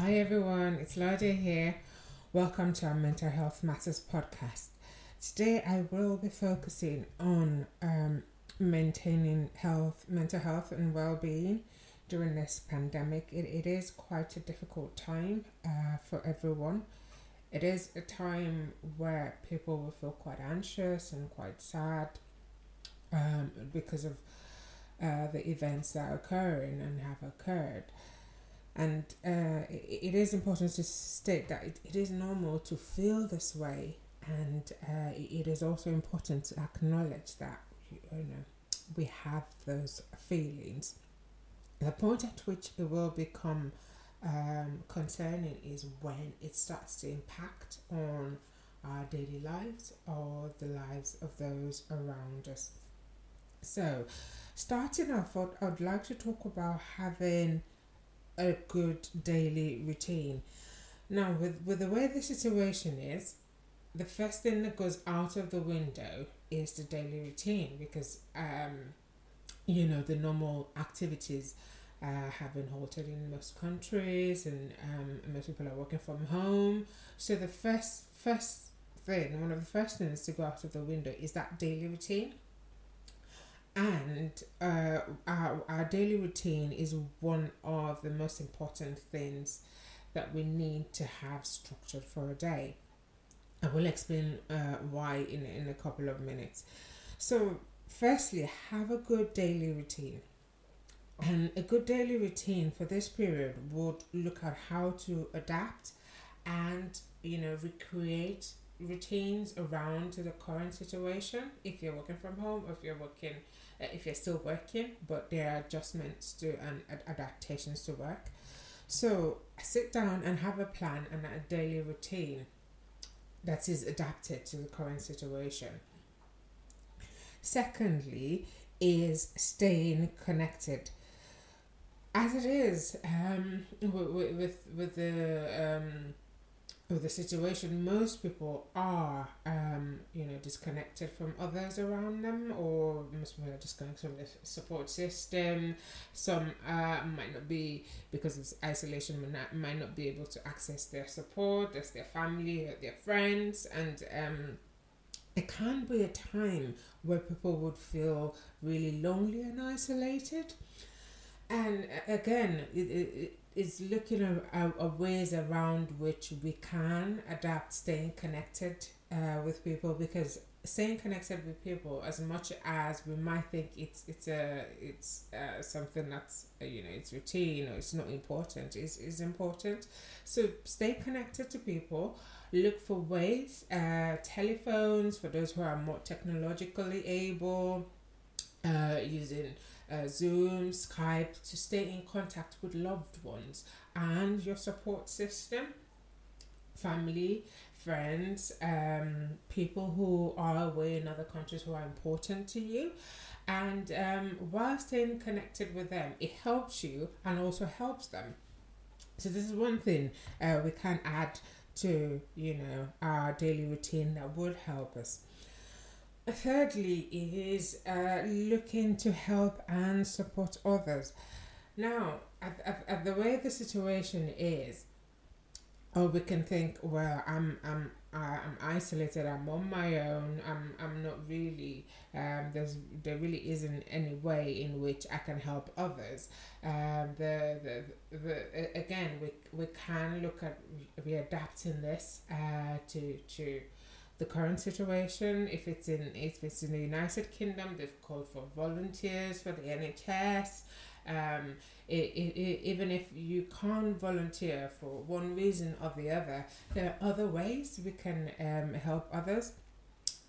Hi everyone, it's Lada here. Welcome to our Mental Health Matters podcast. Today I will be focusing on um, maintaining health, mental health, and well being during this pandemic. It, it is quite a difficult time uh, for everyone. It is a time where people will feel quite anxious and quite sad um, because of uh, the events that are occurring and have occurred. And uh, it, it is important to state that it, it is normal to feel this way, and uh, it is also important to acknowledge that you know we have those feelings. The point at which it will become um, concerning is when it starts to impact on our daily lives or the lives of those around us. So, starting off, I'd, I'd like to talk about having a good daily routine. Now, with, with the way the situation is, the first thing that goes out of the window is the daily routine because, um, you know, the normal activities uh, have been halted in most countries and um, most people are working from home. So the first first thing, one of the first things to go out of the window is that daily routine and uh, our, our daily routine is one of the most important things that we need to have structured for a day. I will explain uh, why in, in a couple of minutes. So, firstly, have a good daily routine. And a good daily routine for this period would look at how to adapt and, you know, recreate routines around to the current situation if you're working from home or if you're working if you're still working but there are adjustments to and ad- adaptations to work. So sit down and have a plan and a daily routine that is adapted to the current situation. Secondly is staying connected. As it is um, with, with with the um, the situation, most people are, um, you know, disconnected from others around them, or most people are disconnected from the support system. Some uh, might not be because of isolation, might not, might not be able to access their support, as their family, or their friends, and um, it can be a time where people would feel really lonely and isolated. And again, it, it, is looking at, at, ways around which we can adapt staying connected uh, with people because staying connected with people as much as we might think it's it's a it's uh, something that's uh, you know it's routine or it's not important is is important. So stay connected to people look for ways uh, telephones for those who are more technologically able uh, using uh, Zoom, Skype to stay in contact with loved ones and your support system, family, friends, um, people who are away in other countries who are important to you. And um, while staying connected with them, it helps you and also helps them. So, this is one thing uh, we can add to you know our daily routine that would help us thirdly is uh, looking to help and support others. Now, at, at, at the way the situation is, or we can think, well, I'm I'm I'm isolated. I'm on my own. I'm I'm not really. Um, there's there really isn't any way in which I can help others. Um, the, the the again we we can look at readapting this uh to to the current situation. If it's in if it's in the United Kingdom, they've called for volunteers for the NHS. Um, it, it, it, even if you can't volunteer for one reason or the other, there are other ways we can um, help others.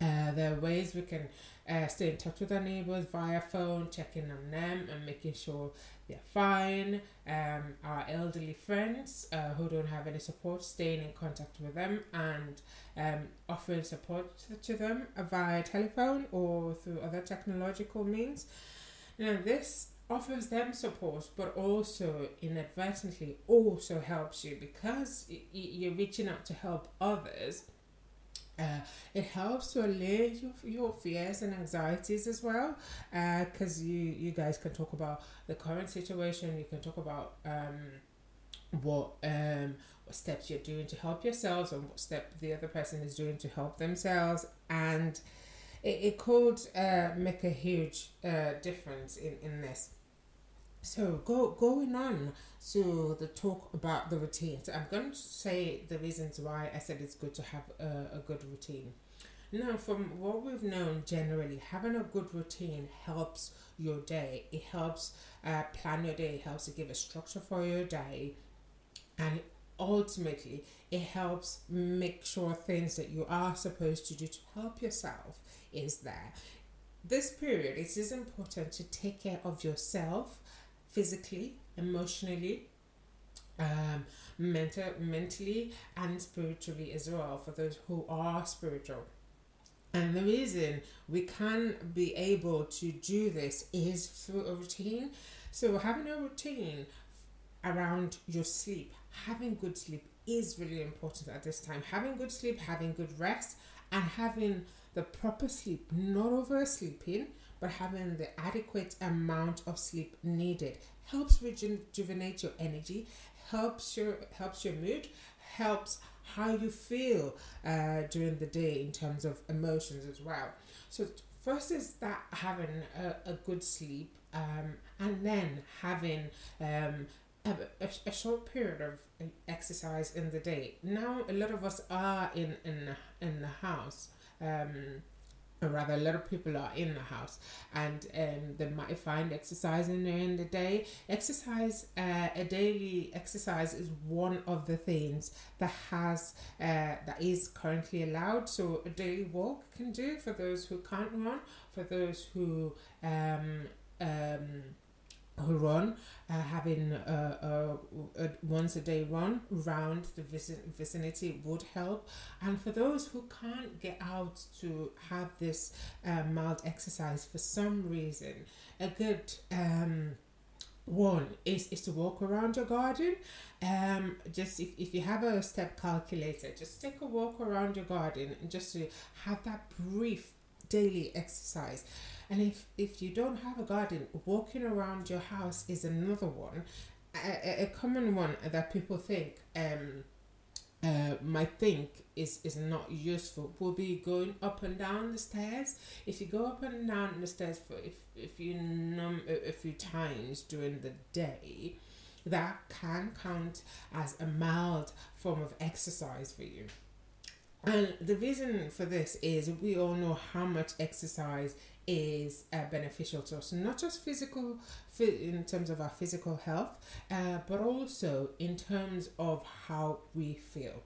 Uh, there are ways we can uh, stay in touch with our neighbors via phone, checking on them and making sure they're fine. Um, our elderly friends uh, who don't have any support, staying in contact with them and um, offering support to them via telephone or through other technological means. Now, this offers them support, but also inadvertently also helps you because you're reaching out to help others uh, it helps to allay your, your fears and anxieties as well because uh, you you guys can talk about the current situation you can talk about um, what um what steps you're doing to help yourselves and what step the other person is doing to help themselves and it, it could uh, make a huge uh, difference in, in this so go going on to the talk about the routines i'm going to say the reasons why i said it's good to have a, a good routine now, from what we've known generally, having a good routine helps your day. It helps uh, plan your day, it helps to give a structure for your day, and ultimately, it helps make sure things that you are supposed to do to help yourself is there. This period, it is important to take care of yourself physically, emotionally, um, mental, mentally, and spiritually as well for those who are spiritual. And the reason we can be able to do this is through a routine. So, having a routine around your sleep, having good sleep is really important at this time. Having good sleep, having good rest, and having the proper sleep, not oversleeping, but having the adequate amount of sleep needed helps rejuvenate your energy, helps your helps your mood, helps how you feel uh, during the day in terms of emotions as well. So first is that having a, a good sleep um, and then having um, a, a, short period of exercise in the day. Now a lot of us are in in in the house. Um, or rather a lot of people are in the house. And um, they might find exercising during the day. Exercise uh, a daily exercise is one of the things that has uh, that is currently allowed. So a daily walk can do for those who can't run for those who um, um, who run, uh, having a, a, a, once a day run around the vicinity would help. And for those who can't get out to have this uh, mild exercise for some reason, a good um, one is, is to walk around your garden. Um, just if, if you have a step calculator, just take a walk around your garden and just to have that brief daily exercise. And if, if you don't have a garden, walking around your house is another one. A, a common one that people think um, uh, might think is, is not useful will be going up and down the stairs. If you go up and down the stairs for if, if you num a few times during the day, that can count as a mild form of exercise for you. And the reason for this is we all know how much exercise is uh, beneficial to us, not just physical, in terms of our physical health, uh, but also in terms of how we feel.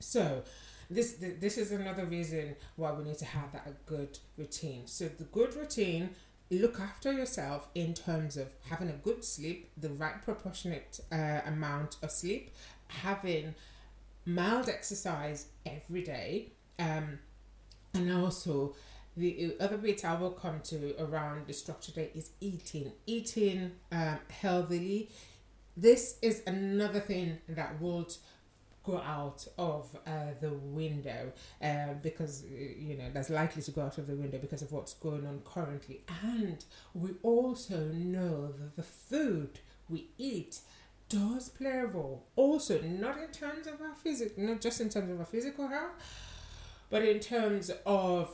So, this this is another reason why we need to have that good routine. So, the good routine look after yourself in terms of having a good sleep, the right proportionate uh, amount of sleep, having mild exercise every day, um, and also the other bit I will come to around the structure day is eating, eating um, healthily. This is another thing that would go out of uh, the window uh, because you know that's likely to go out of the window because of what's going on currently and we also know that the food we eat does play a role also not in terms of our physical not just in terms of our physical health but in terms of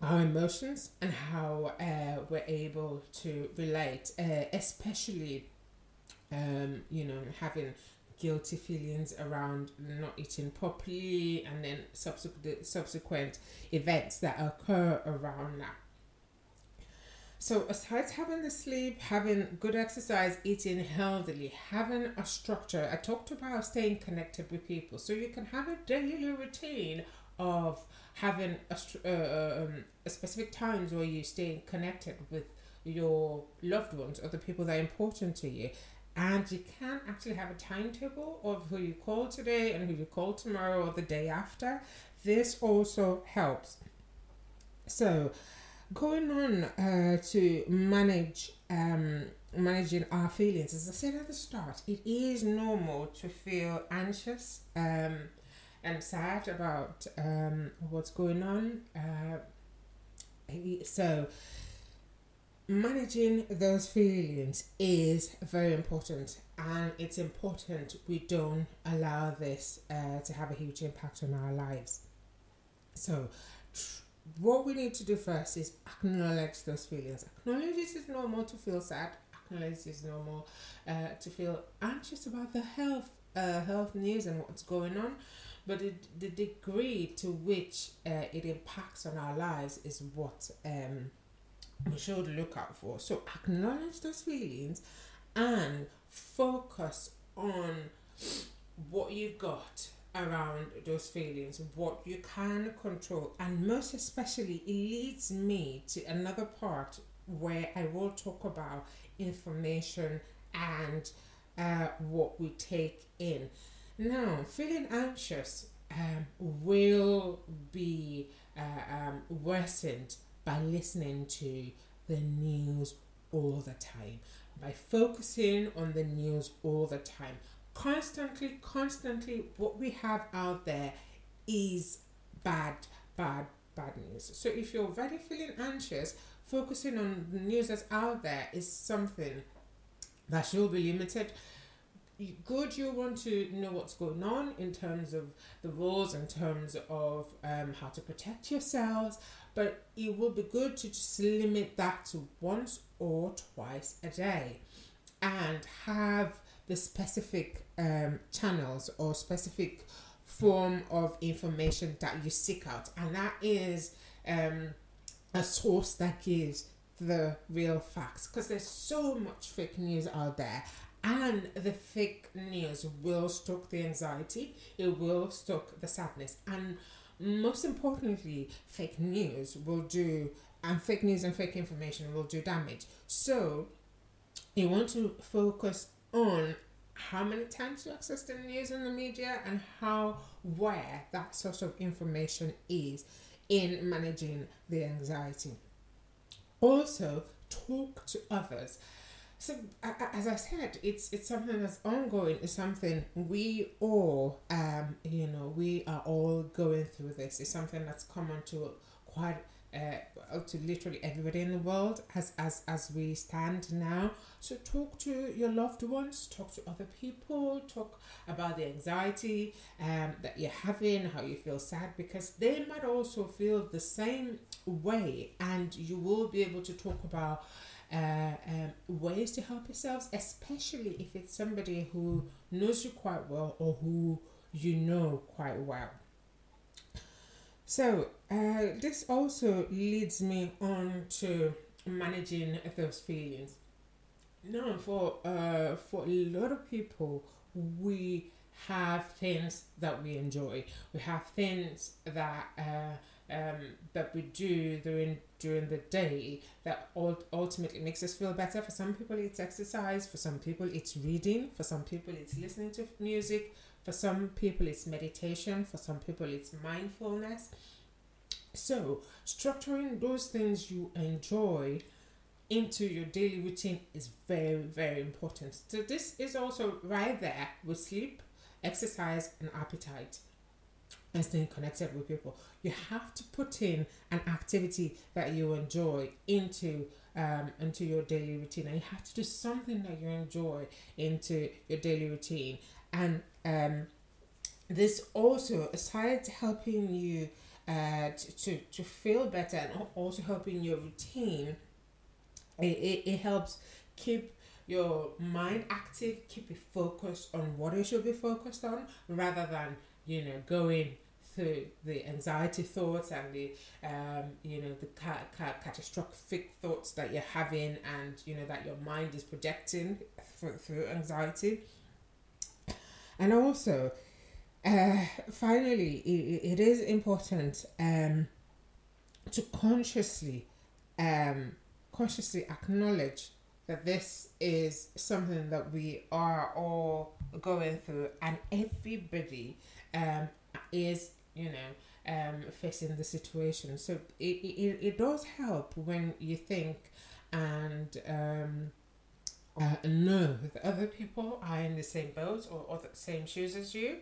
our emotions and how uh, we're able to relate, uh, especially, um, you know, having guilty feelings around not eating properly and then subsequent subsequent events that occur around that. So, aside having the sleep, having good exercise, eating healthily, having a structure, I talked about staying connected with people. So, you can have a daily routine of having a, uh, uh, um, a specific times where you stay connected with your loved ones or the people that are important to you. And you can actually have a timetable of who you call today and who you call tomorrow or the day after. This also helps. So going on uh, to manage um, managing our feelings as i said at the start it is normal to feel anxious um, and sad about um, what's going on. Uh, so, managing those feelings is very important. and it's important we don't allow this uh, to have a huge impact on our lives. So, what we need to do first is acknowledge those feelings. Acknowledge it is normal to feel sad. Acknowledge it is normal uh, to feel anxious about the health uh, health news and what's going on. But the, the degree to which uh, it impacts on our lives is what um, we should look out for. So acknowledge those feelings and focus on what you've got around those feelings, what you can control, and most especially, it leads me to another part where I will talk about information and uh, what we take in. Now, feeling anxious um, will be uh, um, worsened by listening to the news all the time, by focusing on the news all the time. Constantly, constantly, what we have out there is bad, bad, bad news. So if you're already feeling anxious, focusing on the news that's out there is something that should be limited good you want to know what's going on in terms of the rules in terms of um, how to protect yourselves but it will be good to just limit that to once or twice a day and have the specific um, channels or specific form of information that you seek out. And that is um, a source that gives the real facts. Because there's so much fake news out there. And the fake news will stoke the anxiety. It will stoke the sadness. And most importantly fake news will do and fake news and fake information will do damage. So you want to focus on how many times you access the news and the media and how where that source of information is in managing the anxiety also talk to others so as I said, it's it's something that's ongoing. It's something we all, um, you know, we are all going through this. It's something that's common to quite uh, to literally everybody in the world as as as we stand now. So talk to your loved ones, talk to other people, talk about the anxiety um, that you're having, how you feel sad, because they might also feel the same way, and you will be able to talk about uh, um, ways to help yourselves, especially if it's somebody who knows you quite well or who you know quite well. So, uh, this also leads me on to managing those feelings. Now, for uh, for a lot of people, we have things that we enjoy. We have things that uh, um, that we do during during the day that ultimately makes us feel better. For some people, it's exercise. For some people, it's reading. For some people, it's listening to music. For some people, it's meditation. For some people, it's mindfulness. So, structuring those things you enjoy into your daily routine is very, very important. So, this is also right there with sleep, exercise, and appetite and staying connected with people. You have to put in an activity that you enjoy into um, into your daily routine, and you have to do something that you enjoy into your daily routine. And um, this also, aside helping you uh, to, to, feel better and also helping your routine, it, it, it helps keep your mind active, keep it focused on what it should be focused on rather than you know, going through the anxiety thoughts and the, um, you know, the ca- ca- catastrophic thoughts that you're having and, you know, that your mind is projecting for, through anxiety. And also, uh, finally, it, it is important um, to consciously, um, consciously acknowledge that this is something that we are all going through, and everybody um, is you know um, facing the situation. So it, it, it does help when you think and um, uh, know that other people are in the same boat or, or the same shoes as you.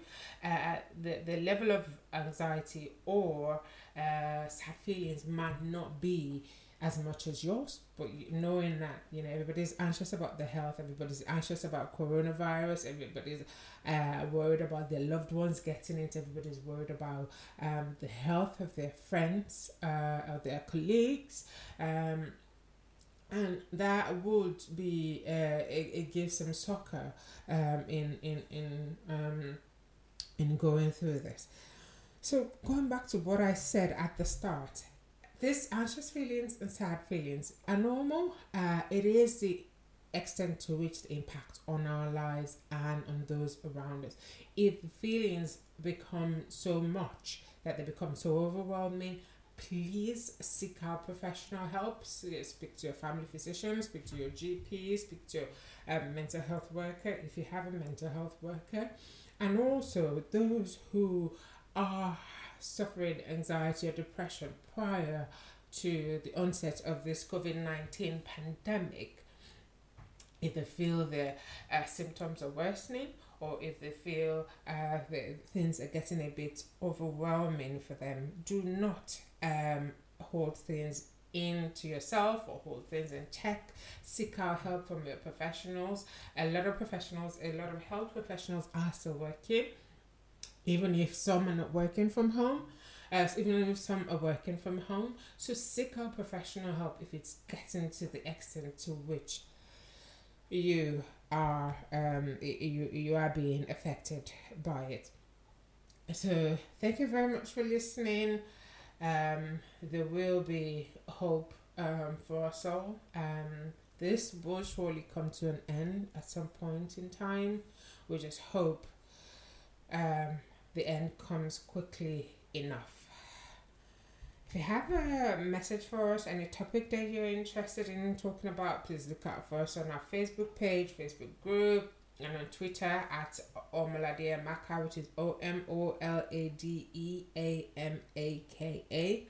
Uh, the, the level of anxiety or uh, sad feelings might not be as much as yours, but knowing that you know everybody's anxious about their health, everybody's anxious about coronavirus, everybody's uh, worried about their loved ones getting it, everybody's worried about um, the health of their friends, uh, of their colleagues, um, and that would be uh, it, it gives some succor um, in in in um, in going through this. So going back to what I said at the start, these anxious feelings and sad feelings are normal. Uh, it is the extent to which the impact on our lives and on those around us. If feelings become so much that they become so overwhelming, please seek out professional help. Speak to your family physician, speak to your GP, speak to a um, mental health worker if you have a mental health worker, and also those who are suffering anxiety or depression prior to the onset of this COVID 19 pandemic, if they feel their uh, symptoms are worsening or if they feel uh, that things are getting a bit overwhelming for them, do not um, hold things in to yourself or hold things in check. Seek out help from your professionals. A lot of professionals, a lot of health professionals are still working even if some are not working from home, as even if some are working from home. So seek out professional help if it's getting to the extent to which you are um you you are being affected by it. So thank you very much for listening. Um, there will be hope um, for us all. Um, this will surely come to an end at some point in time. We just hope um, the end comes quickly enough. If you have a message for us, any topic that you're interested in talking about, please look out for us on our Facebook page, Facebook group, and on Twitter at Omoladea Maka, which is O M O L A D E A M A K A.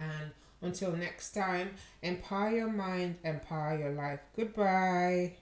And until next time, empower your mind, empower your life. Goodbye.